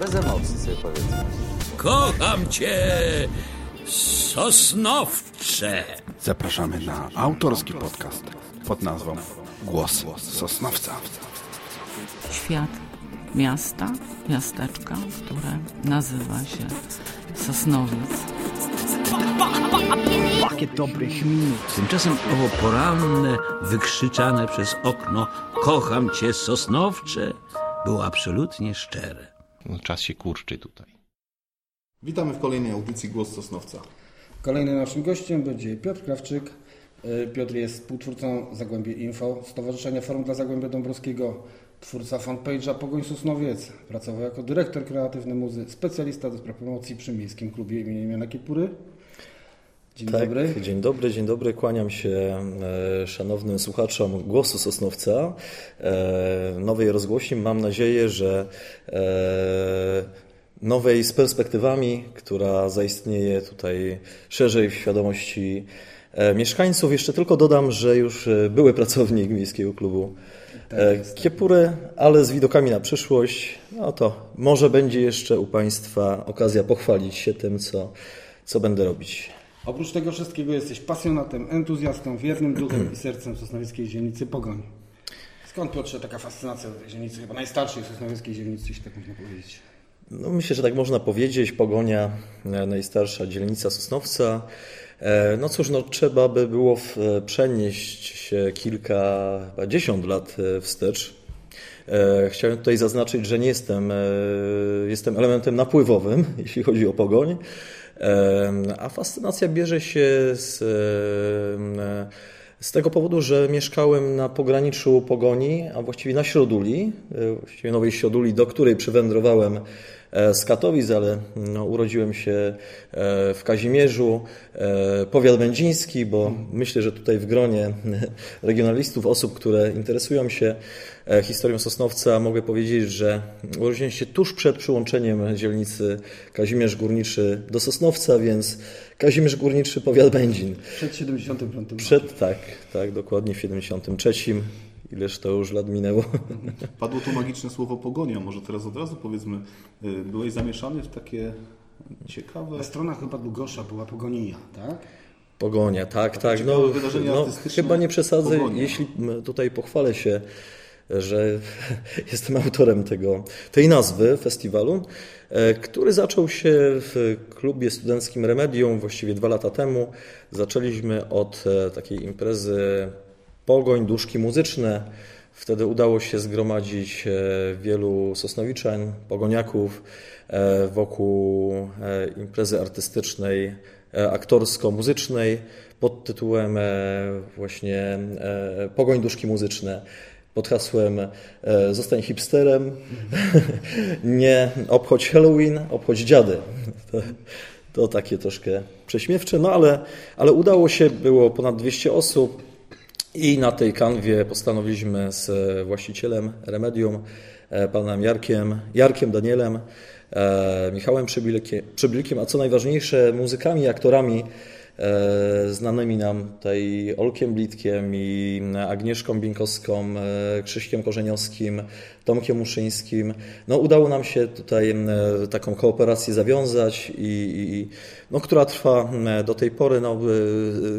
Bez emocji sobie powiedzmy. Kocham cię, Sosnowcze. Zapraszamy na autorski podcast pod nazwą Głos Sosnowca. Świat miasta, miasteczka, które nazywa się Sosnowiec. Pakiet dobrych minut. Tymczasem owo poranne, wykrzyczane przez okno Kocham cię, Sosnowcze było absolutnie szczere. No, czas się kurczy tutaj. Witamy w kolejnej audycji Głos Sosnowca. Kolejnym naszym gościem będzie Piotr Krawczyk. Y, Piotr jest współtwórcą Zagłębie Info, Stowarzyszenia Forum dla Zagłębia Dąbrowskiego, twórca fanpage'a Pogoń Sosnowiec. Pracował jako dyrektor kreatywny muzy, specjalista do spraw promocji przy Miejskim Klubie imienia Jana Kiepury. Dzień tak, dobry. Dzień dobry, dzień dobry. Kłaniam się e, szanownym słuchaczom Głosu Sosnowca, e, nowej rozgłośni. Mam nadzieję, że e, nowej z perspektywami, która zaistnieje tutaj szerzej w świadomości mieszkańców. Jeszcze tylko dodam, że już były pracownik Miejskiego Klubu e, Kiepury, ale z widokami na przyszłość, no to może będzie jeszcze u Państwa okazja pochwalić się tym, co, co będę robić. Oprócz tego wszystkiego jesteś pasjonatem, entuzjastą, wiernym duchem i sercem sosnowieckiej dzielnicy Pogoń. Skąd Piotrze taka fascynacja do tej dzielnicy, chyba najstarszej sosnowieckiej dzielnicy, jeśli tak można powiedzieć? No, myślę, że tak można powiedzieć. Pogonia, e, najstarsza dzielnica Sosnowca. E, No cóż, no, trzeba by było e, przenieść się kilka, chyba dziesiąt lat wstecz. Chciałem tutaj zaznaczyć, że nie jestem, jestem elementem napływowym, jeśli chodzi o pogoń, a fascynacja bierze się z, z tego powodu, że mieszkałem na pograniczu Pogoni, a właściwie na Środuli, e, właściwie Nowej Środuli, do której przywędrowałem z Katowic, ale no, urodziłem się e, w Kazimierzu, e, powiat będziński, bo myślę, że tutaj w gronie regionalistów, osób, które interesują się e, historią Sosnowca, mogę powiedzieć, że urodziłem się tuż przed przyłączeniem dzielnicy Kazimierz Górniczy do Sosnowca, więc Kazimierz Górniczy, powiat Będzin. Przed 75 Przed, tak, tak, dokładnie w 73. Ileż to już lat minęło. Padło tu magiczne słowo pogonia. Może teraz od razu powiedzmy, y, byłeś zamieszany w takie ciekawe... Na stronach chyba Długosza była Pogonija, tak? Pogonia, tak, tak. ciekawe No, no, chyba nie przesadzę, Pogonia. jeśli tutaj pochwalę się, że jestem autorem tego, tej nazwy festiwalu, e, który zaczął się w klubie studenckim Remedium właściwie dwa lata temu. Zaczęliśmy od e, takiej imprezy Pogoń, duszki muzyczne. Wtedy udało się zgromadzić e, wielu sosnowiczan, pogoniaków e, wokół e, imprezy artystycznej, aktorsko-muzycznej pod tytułem właśnie Pogoń duszki muzyczne pod hasłem Zostań hipsterem, nie obchodź Halloween, obchodź dziady. To, to takie troszkę prześmiewcze, no ale, ale udało się, było ponad 200 osób i na tej kanwie postanowiliśmy z właścicielem Remedium, e, panem Jarkiem, Jarkiem Danielem, e, Michałem Przybilkiem, a co najważniejsze muzykami aktorami e, znanymi nam tutaj Olkiem Blitkiem i Agnieszką Bieńkowską, e, Krzyśkiem Korzeniowskim, Tomkiem Muszyńskim. No, udało nam się tutaj taką kooperację zawiązać, i, i, no, która trwa do tej pory. No,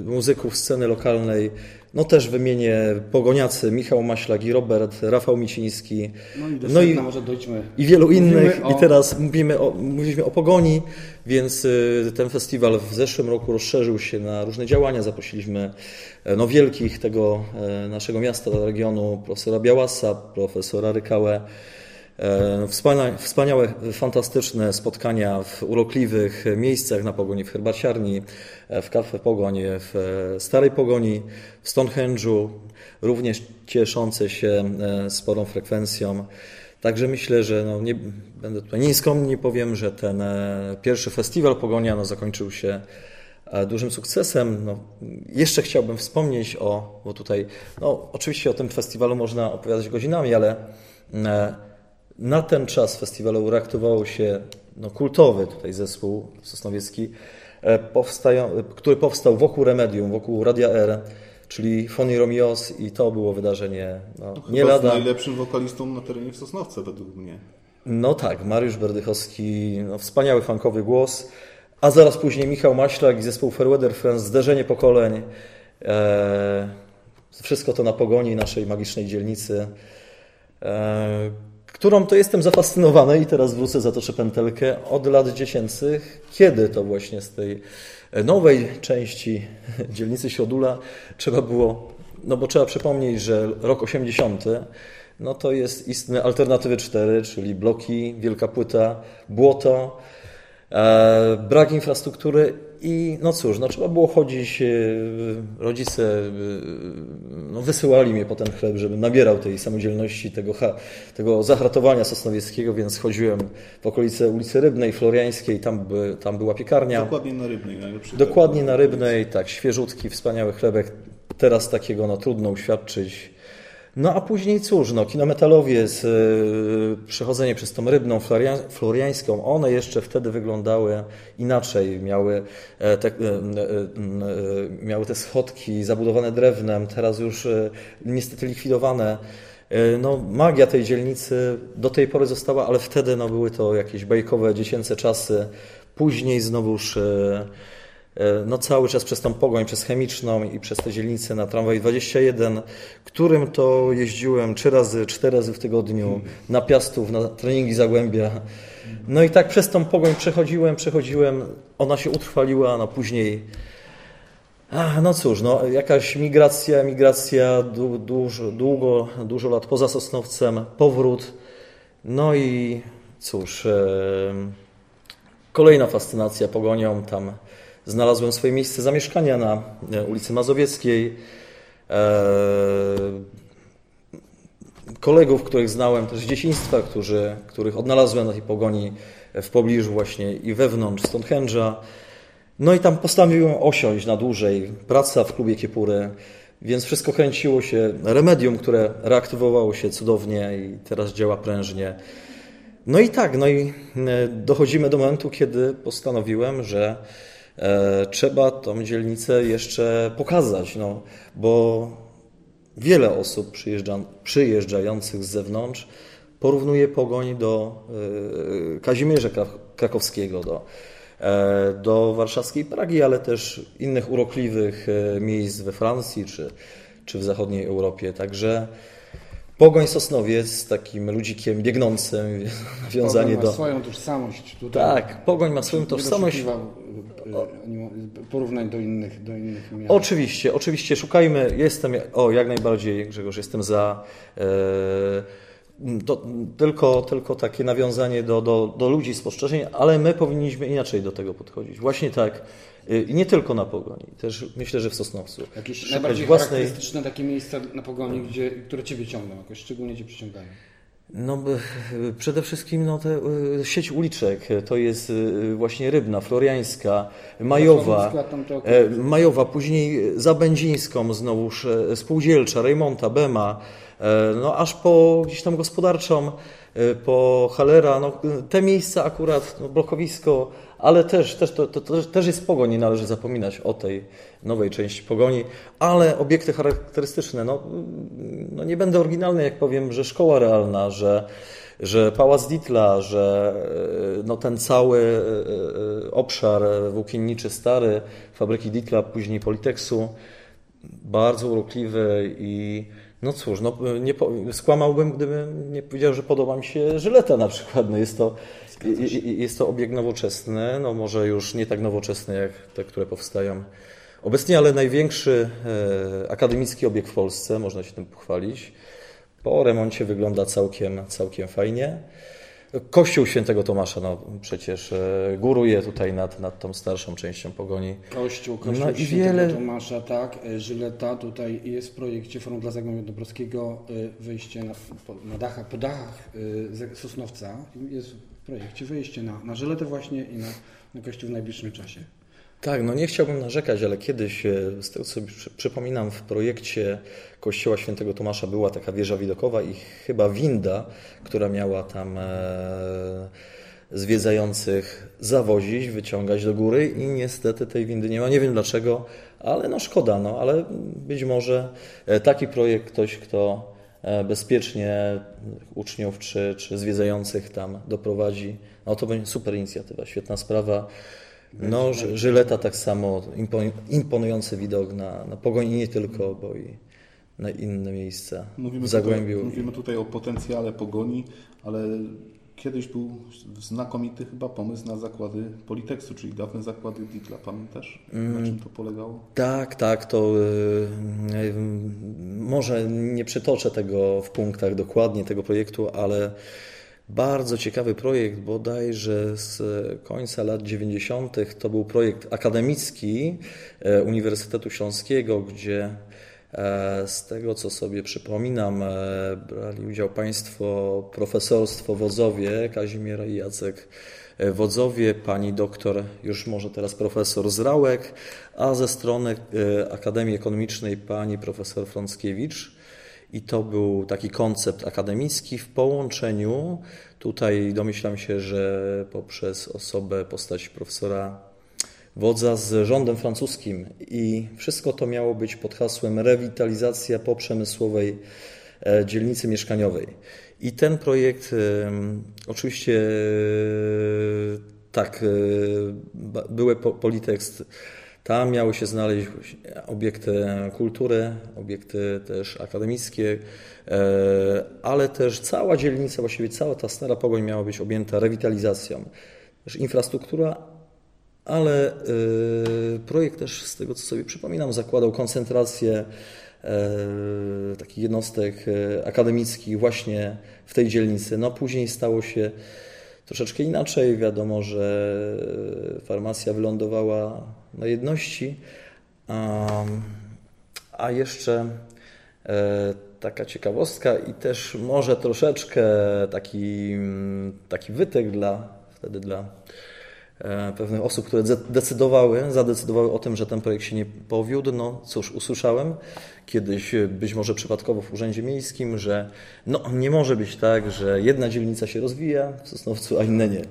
muzyków sceny lokalnej no też wymienię Pogoniacy, Michał Maślak i Robert, Rafał Miciński. No i No i- może dojdźmy. I wielu Mówimy innych. o- I teraz mówimy o, mówiliśmy o pogoni, więc y, ten festiwal w zeszłym roku rozszerzył się na różne działania. Zaprosiliśmy e, no, wielkich tego e, naszego miasta, regionu, profesora Białasa, profesora Rykałę. E, Wspania, wspaniałe, fantastyczne spotkania w urokliwych miejscach na Pogoni, w Herbaciarni, e, w Kafe Pogoń, w e, Starej Pogoni, w Stonehenge'u, również cieszące się sporą frekwencją. Także myślę, że no nie, będę tutaj nieskromnie powiem, że ten pierwszy festiwal Pogonia no, zakończył się dużym sukcesem. No, jeszcze chciałbym wspomnieć o, bo tutaj, no, oczywiście o tym festiwalu można opowiadać godzinami, ale na ten czas festiwalu reaktywował się no, kultowy tutaj zespół sosnowiecki, e, powstają, który powstał wokół Remedium, wokół Radia R, czyli Fony Romios i to było wydarzenie no, nie Chyba z lada. najlepszym wokalistą na terenie w Sosnowce według mnie. No tak, Mariusz Berdychowski, no, wspaniały funkowy głos, a zaraz później Michał Maślak i zespół Fairweather Friends, zderzenie pokoleń. E, wszystko to na pogoni naszej magicznej dzielnicy, e, którą to jestem zafascynowany i teraz wrócę za to pętelkę od lat dziecięcych, kiedy to właśnie z tej nowej części dzielnicy Siodula trzeba było, no bo trzeba przypomnieć, że rok 80 no to jest istny Alternatywy 4, czyli bloki, wielka płyta, błoto, e, brak infrastruktury i no cóż, no trzeba było chodzić, e, rodzice e, no wysyłali mnie po ten chleb, żebym nabierał tej samodzielności, tego, tego zahratowania sosnowieckiego, więc chodziłem w okolice ulicy Rybnej, Floriańskiej, tam, by, tam była piekarnia. Dokładnie na Rybnej. Najlepszy Dokładnie na Rybnej, tak, świeżutki, wspaniały chlebek. Teraz takiego no, trudno uświadczyć. No a później cóż, no, kinometalowiec, yy, przechodzenie przez tą rybną floriańską, one jeszcze wtedy wyglądały inaczej. Miały e, te, e, e, miały te schodki zabudowane drewnem, teraz już niestety likwidowane. No, magia tej dzielnicy do tej pory została, ale wtedy no, były to jakieś bajkowe, dziecięce czasy. Później znowuż no cały czas przez tą pogoń, przez chemiczną i przez te dzielnice na tramwaj 21, którym to jeździłem trzy razy, cztery razy w tygodniu na Piastów, na treningi Zagłębia. No i tak przez tą pogoń przechodziłem, przechodziłem, ona się utrwaliła, no później a, no cóż, no, jakaś migracja, migracja du, dużo, długo, dużo lat poza Sosnowcem, powrót. No i cóż, e, kolejna fascynacja pogonią tam znalazłem swoje miejsce zamieszkania na e, ulicy Mazowieckiej. E, kolegów, których znałem też z dzieciństwa, którzy, których odnalazłem na tej pogoni w pobliżu właśnie i wewnątrz Stonehenge'a. No i tam postanowiłem osiąść na dłużej. Praca w klubie Kiepury, więc wszystko kręciło się. Remedium, które reaktywowało się cudownie i teraz działa prężnie. No i tak, no i e, dochodzimy do momentu, kiedy postanowiłem, że trzeba tą dzielnicę jeszcze pokazać, no, bo wiele osób przyjeżdża, przyjeżdżających z zewnątrz porównuje pogoń do e, Kazimierza Krakowskiego, do, e, do warszawskiej Pragi, ale też innych urokliwych miejsc we Francji czy, czy w zachodniej Europie. Także Pogoń Sosnowiec z takim ludzikiem biegnącym, nawiązanie Pogoń do... ma swoją tożsamość tutaj. Tak, Pogoń ma swoją tożsamość. Y, porównań do innych, do innych miast. Oczywiście, oczywiście szukajmy. Jestem, o jak najbardziej Grzegorz, jestem za. E, tylko, tylko takie nawiązanie do, do, do ludzi, spostrzeżeń, ale my powinniśmy inaczej do tego podchodzić. Właśnie tak. I nie tylko na Pogoni, też myślę, że w Sosnowcu. Jakieś najbardziej własnej... charakterystyczne takie miejsca na Pogoni, gdzie, które Ciebie ciągną, jakoś szczególnie Cię przyciągają? No, przede wszystkim no, te, y, sieć uliczek, to jest właśnie Rybna, Floriańska, Majowa, e, Majowa, później Zabędzińską znowuż, e, Spółdzielcza, Rejmonta, Bema, e, no aż po gdzieś tam gospodarczą, po Halera, no, te miejsca akurat, no, blokowisko, ale też, też, to, to, to, też jest pogoń, nie należy zapominać o tej nowej części pogoni, ale obiekty charakterystyczne, no, no nie będę oryginalny, jak powiem, że szkoła realna, że, że Pałac Ditla, że no, ten cały e, e, obszar włókienniczy stary, fabryki Ditla, później Politeksu, bardzo urokliwy i no cóż, no, nie, skłamałbym, gdybym nie powiedział, że podoba mi się Żyleta na przykład. No jest, to, jest to obiekt nowoczesny, no może już nie tak nowoczesny jak te, które powstają obecnie, ale największy e, akademicki obiekt w Polsce, można się tym pochwalić. Po remoncie wygląda całkiem, całkiem fajnie. Kościół Świętego Tomasza, no przecież e, góruje tutaj nad, nad tą starszą częścią pogoni. Kościół, Kościół no i Świętego wiele... Tomasza, tak. E, Żyleta, tutaj jest w projekcie Forum dla Zagłębia Dąbrowskiego e, wyjście na, na dachach, po dachach Sosnowca. Jest w projekcie wyjście na, na Żyletę właśnie i na, na Kościół w najbliższym czasie. Tak, no nie chciałbym narzekać, ale kiedyś, e, z tego co przypominam, w projekcie Kościoła Świętego Tomasza była taka wieża widokowa i chyba winda, która miała tam e, zwiedzających zawozić, wyciągać do góry i niestety tej windy nie ma. Nie wiem dlaczego, ale no szkoda, no ale być może e, taki projekt ktoś, kto bezpiecznie uczniów czy, czy zwiedzających tam doprowadzi. No to będzie super inicjatywa, świetna sprawa. No, Ży- Żyleta tak samo, impo- imponujący widok na, na Pogoń i nie tylko, bo i na inne miejsca Mówimy w Zagłębiu. Tutaj, mówimy tutaj o potencjale pogoni, ale kiedyś był znakomity chyba pomysł na zakłady Politeksu, czyli dawne zakłady Ditla. Pamiętasz, Mm. na czym to polegało? Tak, tak, to y, y, może nie przytoczę tego w punktach dokładnie, tego projektu, ale bardzo ciekawy projekt, bodajże z końca lat 90. to był projekt akademicki e, Uniwersytetu Śląskiego, gdzie e, z tego co sobie przypominam, e, brali udział Państwo profesorstwo Wodzowie, Kazimiera i Jacek Wodzowie, pani doktor, już może teraz profesor Zrałek, a ze strony Akademii Ekonomicznej pani profesor Frąckiewicz. I to był taki koncept akademicki w połączeniu, tutaj domyślam się, że poprzez osobę, postać profesora Wodza z rządem francuskim. I wszystko to miało być pod hasłem rewitalizacja poprzemysłowej e, dzielnicy mieszkaniowej. I ten projekt oczywiście e, tak, e, były po- Politekst tam miały się znaleźć obiekty kultury, obiekty też akademickie, e, ale też cała dzielnica, właściwie cała ta stara Pogoń miała być objęta rewitalizacją. Też infrastruktura, ale e, projekt też, z tego co sobie przypominam, zakładał koncentrację e, takich jednostek akademickich właśnie w tej dzielnicy. No później stało się troszeczkę inaczej. Wiadomo, że farmacja wylądowała na jedności, a, jeszcze e, taka ciekawostka i też może troszeczkę taki, taki wytek dla, wtedy dla pewnych osób, które de- decydowały, zadecydowały o tym, że ten projekt się nie powiódł. No cóż, usłyszałem kiedyś, e, być może przypadkowo w Urzędzie Miejskim, że no, nie może być tak, że jedna dzielnica się rozwija w Sosnowcu, a inne nie.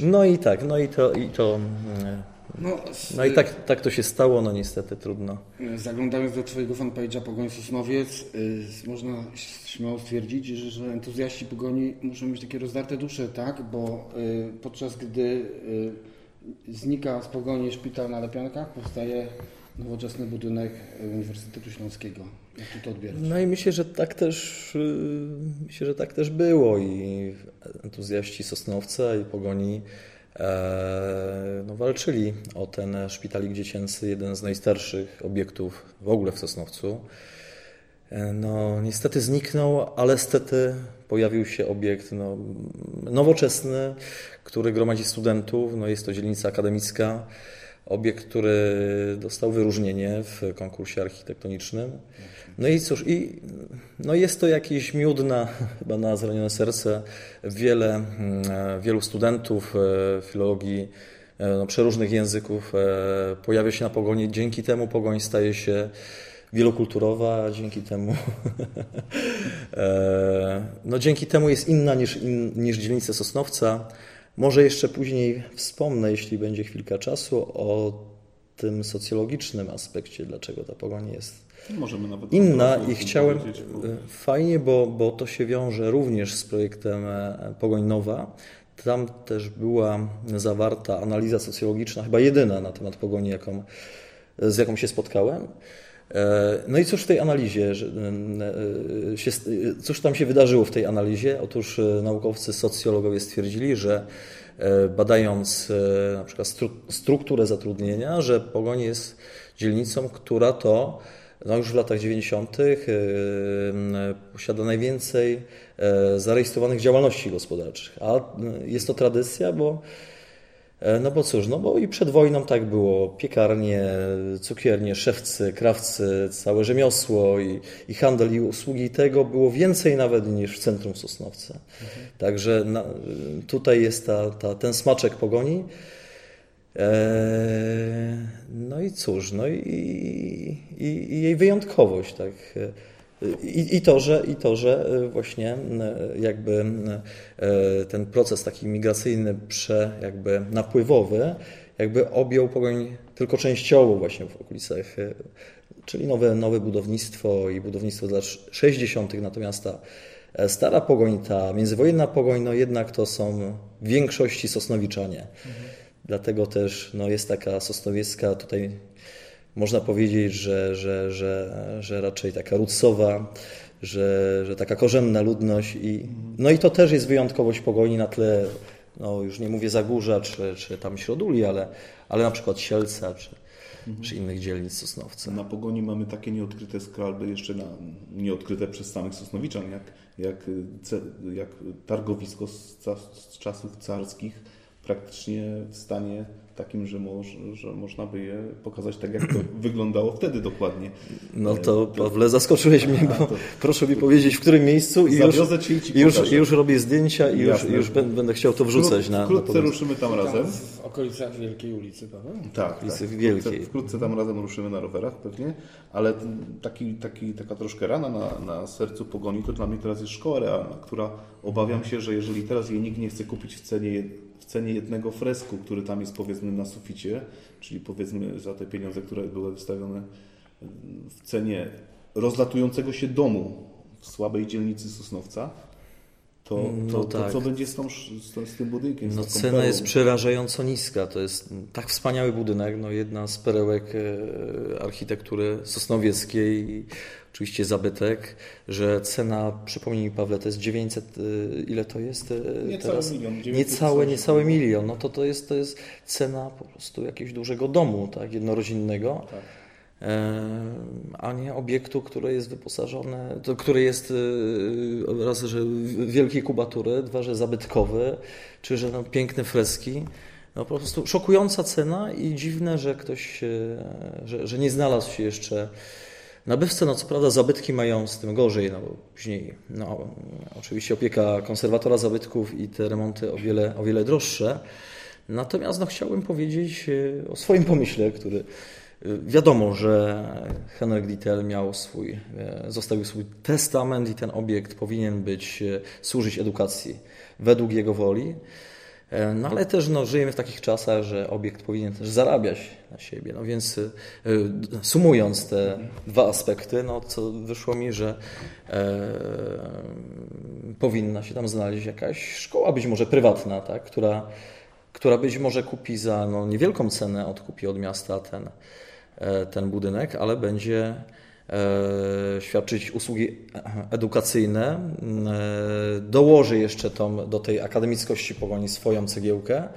No i tak, no i to, i to mm, No, z, no i tak, tak to się stało, no niestety trudno. Zaglądając do Twojego fanpage'a Pogoń Sosnowiec, y, można śmiało stwierdzić, że, że entuzjaści Pogoni muszą mieć takie rozdarte dusze, tak? Bo y, podczas gdy y, znika z Pogoni szpital na Lepiankach, powstaje nowoczesny budynek Uniwersytetu Śląskiego. Jak Ty to odbierasz? No i myślę, że tak też yy, myślę, że tak też było i entuzjaści Sosnowca i Pogoni e, no, walczyli o ten szpitalik dziecięcy, jeden z najstarszych obiektów w ogóle w Sosnowcu. E, No, niestety zniknął, ale stety pojawił się obiekt no, nowoczesny, który gromadzi studentów. No, jest to dzielnica akademicka. Obiekt, który dostał wyróżnienie w konkursie architektonicznym. No i cóż, i, no jest to jakiś miód na, chyba na zranione serce. Wiele, mm, wielu studentów e, filologii e, no, przeróżnych języków e, pojawia się na Pogoni. Dzięki temu Pogoń staje się wielokulturowa, dzięki temu e, no dzięki temu jest inna niż, in, niż dzielnica Sosnowca. Może jeszcze później wspomnę, jeśli będzie chwilka czasu, o tym socjologicznym aspekcie, dlaczego ta pogoń jest Możemy nawet inna i chciałem bo- e, fajnie, bo, bo to się wiąże również z projektem e, Pogoń Nowa. Tam też była zawarta analiza socjologiczna, chyba jedyna na temat pogoni, jaką, z jaką się spotkałem. E, No i cóż w tej analizie, się, cóż tam się wydarzyło w tej analizie? Otóż naukowcy, socjologowie stwierdzili, że badając na przykład stru, strukturę zatrudnienia, że Pogoń jest dzielnicą, która to no już w latach 90. e, posiada najwięcej e, zarejestrowanych działalności gospodarczych. A e, jest to tradycja, bo E, No bo cóż, no bo i przed wojną tak było. Piekarnie, cukiernie, szewcy, krawcy, całe rzemiosło i, i handel i usługi I tego było więcej nawet niż w centrum Sosnowca. Także na, tutaj jest ta, ta, ten smaczek pogoni. E, No i cóż, no i, i, i jej wyjątkowość, tak. I, I, to, że, I to, że właśnie e, jakby e, ten proces taki migracyjny, prze, jakby napływowy jakby objął Pogoń tylko częściowo właśnie w okolicach, e, czyli nowe, nowe budownictwo i budownictwo z lat 60., natomiast ta e, stara Pogoń, ta międzywojenna Pogoń, no jednak to są w większości Sosnowiczanie. Dlatego też no, jest taka sosnowiecka tutaj można powiedzieć, że, że, że, że raczej taka rudsowa, że, że taka korzenna ludność. I, no i to też jest wyjątkowość Pogoni na tle, no już nie mówię Zagórza czy, czy tam Środuli, ale, ale na przykład Sielca czy, czy innych dzielnic Sosnowca. Na Pogoni mamy takie nieodkryte skarby, jeszcze na, nieodkryte przez samych Sosnowiczan, jak, jak, jak targowisko z, z czasów carskich, praktycznie w stanie takim, że, moż, że można by je pokazać tak, jak to wyglądało wtedy dokładnie. No to Pawle, zaskoczyłeś mnie, bo to- proszę mi powiedzieć, w którym miejscu i już, i już, już robię zdjęcia i już, Jasne. już bę- będę chciał to wrzucać na, na Wkrótce ruszymy tam razem. W okolicach Wielkiej Ulicy, Paweł? Tak, Ulicy tak. Wielkiej. Wkrótce, wkrótce tam razem ruszymy na rowerach pewnie, ale taki, taki, taka troszkę rana na, na sercu pogoni to dla mnie teraz jest szkoła realna, która obawiam się, że jeżeli teraz jej nikt nie chce kupić w cenie, w cenie jednego fresku, który tam jest powiedzmy na suficie, czyli powiedzmy za te pieniądze, które były wystawione w cenie rozlatującego się domu w słabej dzielnicy Sosnowca, to, to, No to tak. co będzie z, tą, z, z tym budynkiem? No, cena perłą? jest przerażająco niska. To jest tak wspaniały budynek, no, jedna z perełek e, architektury sosnowieckiej oczywiście zabytek, że cena, przypomnij mi Pawle, to jest 900, e, ile to jest e, Niecały teraz? milion, 900 Niecałe, coś. niecały milion. No to, to, jest, to jest cena po prostu jakiegoś dużego domu, tak, jednorodzinnego. Tak. A nie obiektu, który jest wyposażony, to, który jest e, raz, że wielkiej kubatury, dwa, że zabytkowy, czy że no, piękne freski. No po prostu szokująca cena i dziwne, że ktoś, że, że nie znalazł się jeszcze nabywcy. No co prawda zabytki mają z tym gorzej, no bo później no, oczywiście opieka konserwatora zabytków i te remonty o wiele, o wiele droższe. Natomiast no, chciałbym powiedzieć e, o swoim pomyśle, który wiadomo, że Henryk Dittel miał swój, e, zostawił swój testament i ten obiekt powinien być, e, służyć edukacji według jego woli. E, No ale też no, żyjemy w takich czasach, że obiekt powinien też zarabiać na siebie. No więc sumując te dwa aspekty, no co wyszło mi, że e, powinna się tam znaleźć jakaś szkoła, być może prywatna, tak, która, która być może kupi za no, niewielką cenę, odkupi od miasta ten, ten budynek, ale będzie e, świadczyć usługi edukacyjne, e, dołoży jeszcze tą, do tej akademickości pogoni swoją cegiełkę,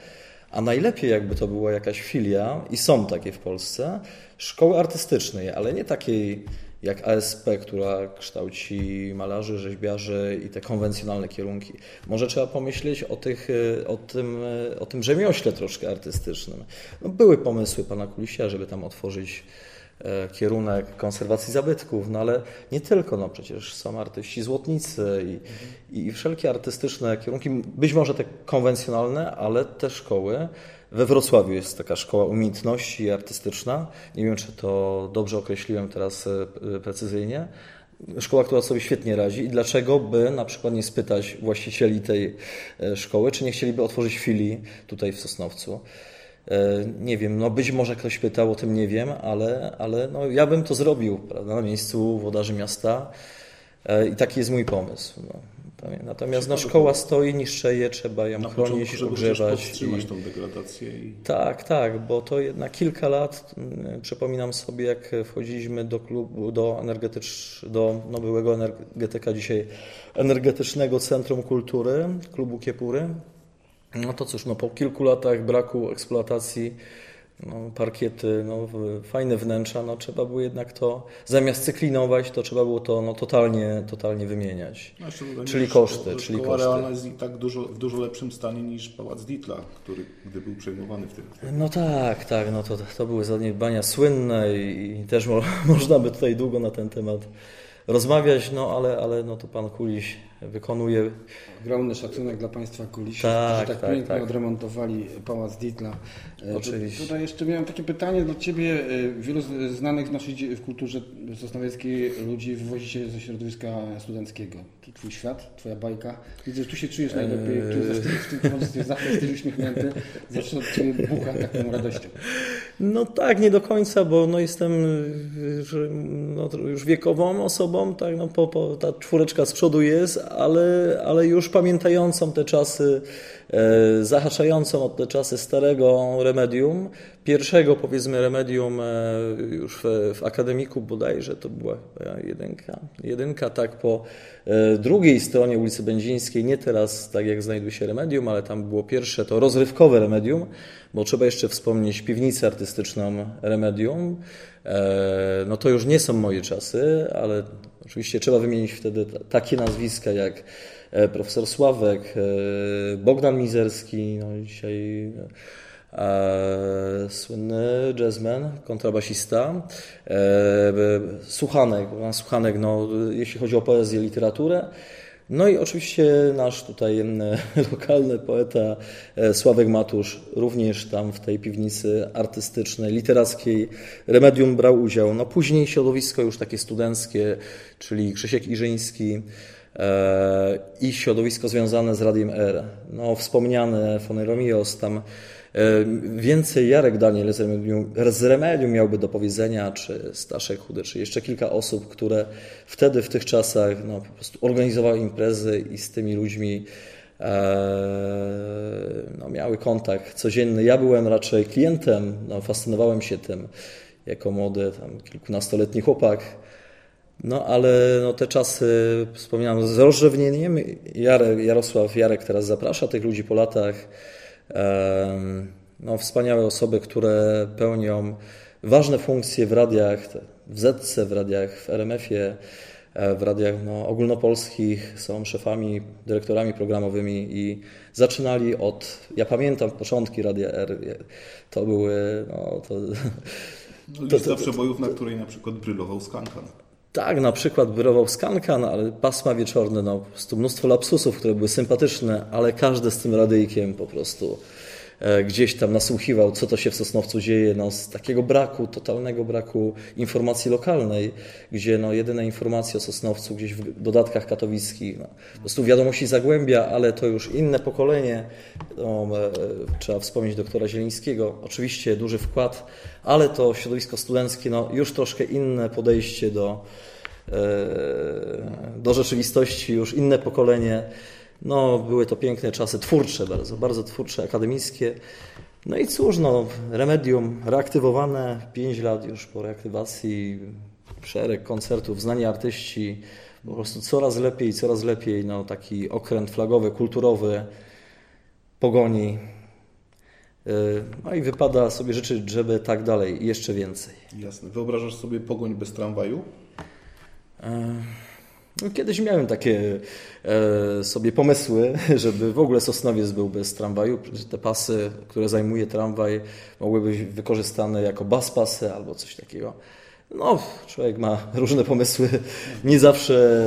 a najlepiej jakby to była jakaś filia, i są takie w Polsce, szkoły artystycznej, ale nie takiej jak ASP, która kształci malarzy, rzeźbiarzy i te konwencjonalne kierunki. Może trzeba pomyśleć o, tych, e, o, tym, e, o tym rzemiośle troszkę artystycznym. No, były pomysły pana Kulisia, żeby tam otworzyć e, kierunek konserwacji zabytków, no ale nie tylko, no przecież są artyści złotnicy i, i wszelkie artystyczne kierunki, być może te konwencjonalne, ale te szkoły. We Wrocławiu jest taka szkoła umiejętności artystyczna. Nie wiem, czy to dobrze określiłem teraz e, e, precyzyjnie. Szkoła, która sobie świetnie radzi i dlaczego by na przykład nie spytać właścicieli tej e, szkoły, czy nie chcieliby otworzyć filii tutaj w Sosnowcu. Nie wiem, no być może ktoś pytał, o tym nie wiem, ale, ale no ja bym to zrobił prawda, na miejscu włodarzy miasta i taki jest mój pomysł. No. Natomiast no, szkoła stoi, niszczeje, trzeba ją Na chronić, początku, ogrzewać. powstrzymać i- tą degradację i tak, tak, bo to jednak kilka lat, mm, przypominam sobie, jak wchodziliśmy do klubu, do, energetycz, do no, byłego energetyka, dzisiaj Energetycznego Centrum Kultury, klubu Kiepury. No to cóż, no, po kilku latach braku eksploatacji, no, parkiety, no, w- fajne wnętrza, no, trzeba było jednak to, zamiast cyklinować, to trzeba było to no, totalnie, totalnie wymieniać. No, Czyli koszty, czyli koszty. realna jest i tak dużo, w dużo lepszym stanie niż Pałac Ditla, który gdy był przejmowany wtedy. No tak, tak, no to, to były zaniedbania słynne i, i też mo, można by tutaj długo na ten temat rozmawiać, no ale, ale no to pan Kuliś wykonuje Ogromny szacunek dla Państwa kulisów, Tak, którzy tak, tak, pięknie tak. odremontowali Pałac Ditla. E, Oczywiście. tu- Tutaj jeszcze miałem takie pytanie do Ciebie. E, Wielu znanych w naszej w kulturze sosnowieckiej ludzi wywozi się ze środowiska studenckiego. To Twój świat, Twoja bajka. Widzę, że tu się czujesz najlepiej, Eee. tu zawsze w tym towarzystwie zawsze jesteś uśmiechnięty, zawsze od Ciebie bucha taką radością. No tak, nie do końca, bo no jestem y, że, no, już wiekową osobą, tak, no, po, po, ta czwóreczka z przodu jest, ale, ale już pamiętającą te czasy, e, zahaczającą od te czasy starego remedium, pierwszego powiedzmy remedium e, już w, w akademiku bodajże, to była chyba jedynka, jedynka tak po e, drugiej stronie ulicy Będzińskiej, nie teraz tak jak znajduje się remedium, ale tam było pierwsze to rozrywkowe remedium, bo trzeba jeszcze wspomnieć piwnicę artystyczną Remedium. E, No to już nie są moje czasy, ale oczywiście trzeba wymienić wtedy ta- takie nazwiska jak e, profesor Sławek, e, Bogdan Mizerski, no dzisiaj e, słynny jazzman, kontrabasista, Suchanek, Suchanek, no, jeśli chodzi o poezję, literaturę. No i oczywiście nasz tutaj lokalny poeta e, Sławek Matusz również tam w tej piwnicy artystycznej, literackiej Remedium brał udział. No później środowisko już takie studenckie, czyli Krzysiek Iżyński i środowisko związane z Radiem R. No wspomniane Foneromios, tam e, więcej Jarek Daniel z Remedium, z Remedium miałby do powiedzenia, czy Staszek Chudy, czy jeszcze kilka osób, które wtedy w tych czasach no, po prostu organizowały imprezy i z tymi ludźmi e, no, miały kontakt codzienny. Ja byłem raczej klientem, no, fascynowałem się tym jako młody, tam kilkunastoletni chłopak. No ale no, te czasy, wspominam, z rozrzewnieniem Jarek, Jarosław Jarek teraz zaprasza tych ludzi po latach. No, wspaniałe osoby, które pełnią ważne funkcje w radiach, w Zetce, w radiach, w RMF-ie, e, w radiach no, ogólnopolskich, są szefami, dyrektorami programowymi i zaczynali od, ja pamiętam początki Radia R, to były, no, to, Lista przebojów, na której na przykład brylował Skankan. Tak, na przykład wyrował Skankan, ale pasma wieczorne, no po prostu mnóstwo lapsusów, które były sympatyczne, ale każdy z tym radyjkiem po prostu gdzieś tam nasłuchiwał, co to się w Sosnowcu dzieje, no z takiego braku, totalnego braku informacji lokalnej, gdzie no jedyne informacje o Sosnowcu gdzieś w dodatkach katowickich, no, po prostu wiadomości Zagłębia, ale to już inne pokolenie, no, e, trzeba wspomnieć doktora Zielińskiego, oczywiście duży wkład, ale to środowisko studenckie, no już troszkę inne podejście do, e, do rzeczywistości, już inne pokolenie. No, były to piękne czasy, twórcze bardzo, bardzo twórcze, akademickie. No i cóż, no, remedium reaktywowane, 5 lat już po reaktywacji, szereg koncertów, znani artyści, po prostu coraz lepiej, coraz lepiej, no, taki okręt flagowy, kulturowy, pogoni. Yy, No i wypada sobie życzyć, żeby tak dalej jeszcze więcej. Jasne. Wyobrażasz sobie pogoń bez tramwaju? No, Kiedyś miałem takie e, sobie pomysły, żeby w ogóle Sosnowiec był bez tramwaju. że Te pasy, które zajmuje tramwaj, mogły być wykorzystane jako bus pasy albo coś takiego. No, człowiek ma różne pomysły. Nie zawsze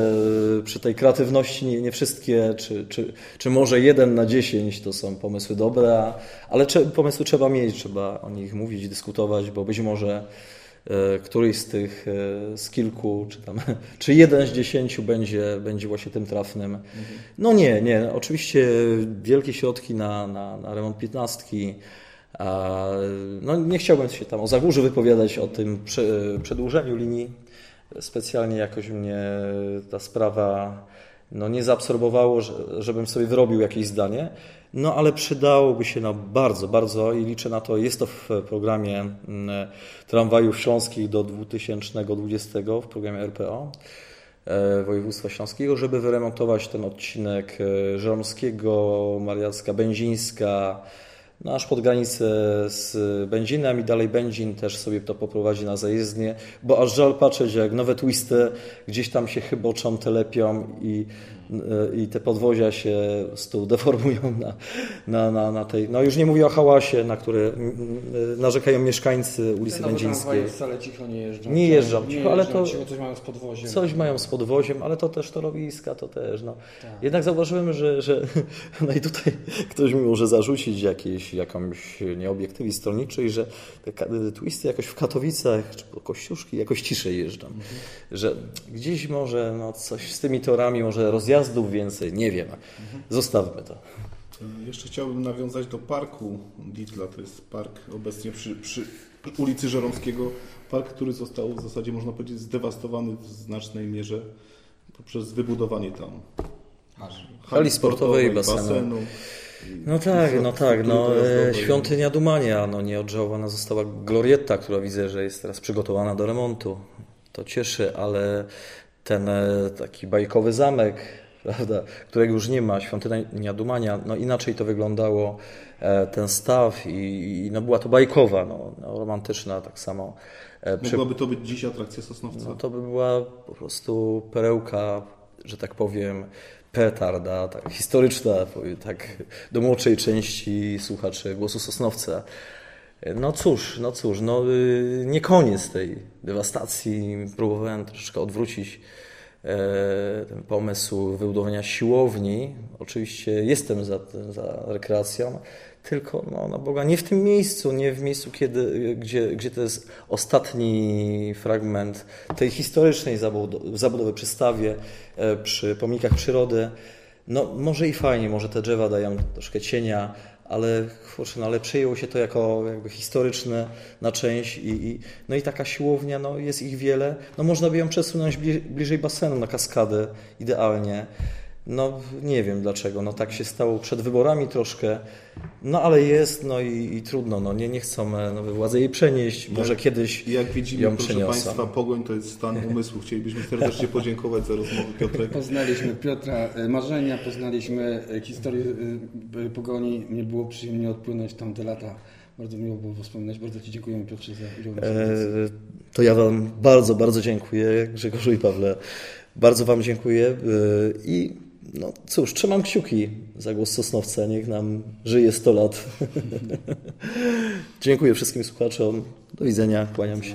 e, przy tej kreatywności nie, nie wszystkie, czy, czy, czy może jeden na dziesięć to są pomysły dobre, ale cze- pomysły trzeba mieć, trzeba o nich mówić, dyskutować, bo być może któryś z tych, e, z kilku, czy tam, czy jeden z dziesięciu będzie, będzie właśnie tym trafnym. No nie, nie, oczywiście wielkie środki na, na, na remont piętnastki, no nie chciałbym się tam o Zagórzu wypowiadać, o tym prze, przedłużeniu linii. Specjalnie jakoś mnie ta sprawa no, nie zaabsorbowało, że, żebym sobie wyrobił jakieś zdanie. No ale przydałoby się no, bardzo, bardzo i liczę na to. Jest to w programie mm, tramwajów śląskich do 2020 w programie RPO e, województwa śląskiego, żeby wyremontować ten odcinek e, Żeromskiego, Mariacka, Będzińska, no aż pod granicę z Będzinem i dalej Będzin też sobie to poprowadzi na zajezdnię, bo aż żal patrzeć jak nowe twisty gdzieś tam się chyboczą, telepią i i te podwozia się stu deformują na, na, na, na tej. No już nie mówię o hałasie, na które mm, narzekają mieszkańcy ulicy Będzińskiej. tramwaje wcale cicho nie jeżdżą. Nie jeżdżą Nie cicho, ale jeżdżą to- cicho, coś mają z podwoziem. Coś mają z podwoziem, ale to też torowiska, to też. No. Tak. Jednak zauważyłem, że, że no i tutaj ktoś mi może zarzucić jakieś, jakąś nieobiektywizm stronniczy, że te ka- twisty jakoś w Katowicach czy po Kościuszki jakoś ciszej jeżdżą. Że gdzieś może no, coś z tymi torami, może rozjazdów więcej, nie wiem. Zostawmy to. Jeszcze chciałbym nawiązać do parku Ditla. To jest park obecnie przy, przy ulicy Żeromskiego. Park, który został w zasadzie, można powiedzieć, zdewastowany w znacznej mierze poprzez wybudowanie tam Hali sportowej, basenu. No tak, no tak, no świątynia Dumania, no nieodżałowana została Glorietta, która widzę, że jest teraz przygotowana do remontu. To cieszy, ale ten e, taki bajkowy zamek, prawda, którego już nie ma, świątynia Dumania, no inaczej to wyglądało, e, ten staw i, i no była to bajkowa, no, no romantyczna tak samo. E, przy- Mogłaby to być dziś atrakcja Sosnowca. no to by była po prostu perełka, że tak powiem, petarda, tak, historyczna, tak, do młodszej części słuchaczy głosu Sosnowca. No cóż, no cóż, no y, nie koniec tej dewastacji. Próbowałem troszeczkę odwrócić ten pomysł wybudowania siłowni. Oczywiście jestem za, za rekreacją, tylko no, na Boga nie w tym miejscu, nie w miejscu, kiedy, gdzie, gdzie to jest ostatni fragment tej historycznej zabudowy, zabudowy przy e, przy pomnikach przyrody. No może i fajnie, może te drzewa dają troszkę cienia, ale kurczę, no, ale przyjęło się to jako jakby historyczne na część i, i, no i taka siłownia, no jest ich wiele, no można by ją przesunąć bli, bliżej basenu na kaskadę idealnie. No nie wiem dlaczego, no tak się stało przed wyborami troszkę, no ale jest, no i, i trudno, no nie, nie chcą nowe władze jej przenieść, może kiedyś I jak widzimy, ją proszę przeniosą. Państwa, pogoń to jest stan umysłu. Chcielibyśmy serdecznie podziękować za rozmowę Piotrek. Poznaliśmy Piotra e, marzenia, poznaliśmy e, historię e, pogoni. Nie było przyjemnie odpłynąć tamte lata. Bardzo miło było wspominać. Bardzo Ci dziękujemy Piotrze za udział E, audycji. To ja Wam bardzo, bardzo dziękuję, Grzegorzu i Pawle. Bardzo Wam dziękuję e, i no cóż, trzymam kciuki za głos Sosnowca. Niech nam żyje 100 lat. dziękuję wszystkim słuchaczom. Do widzenia, kłaniam się.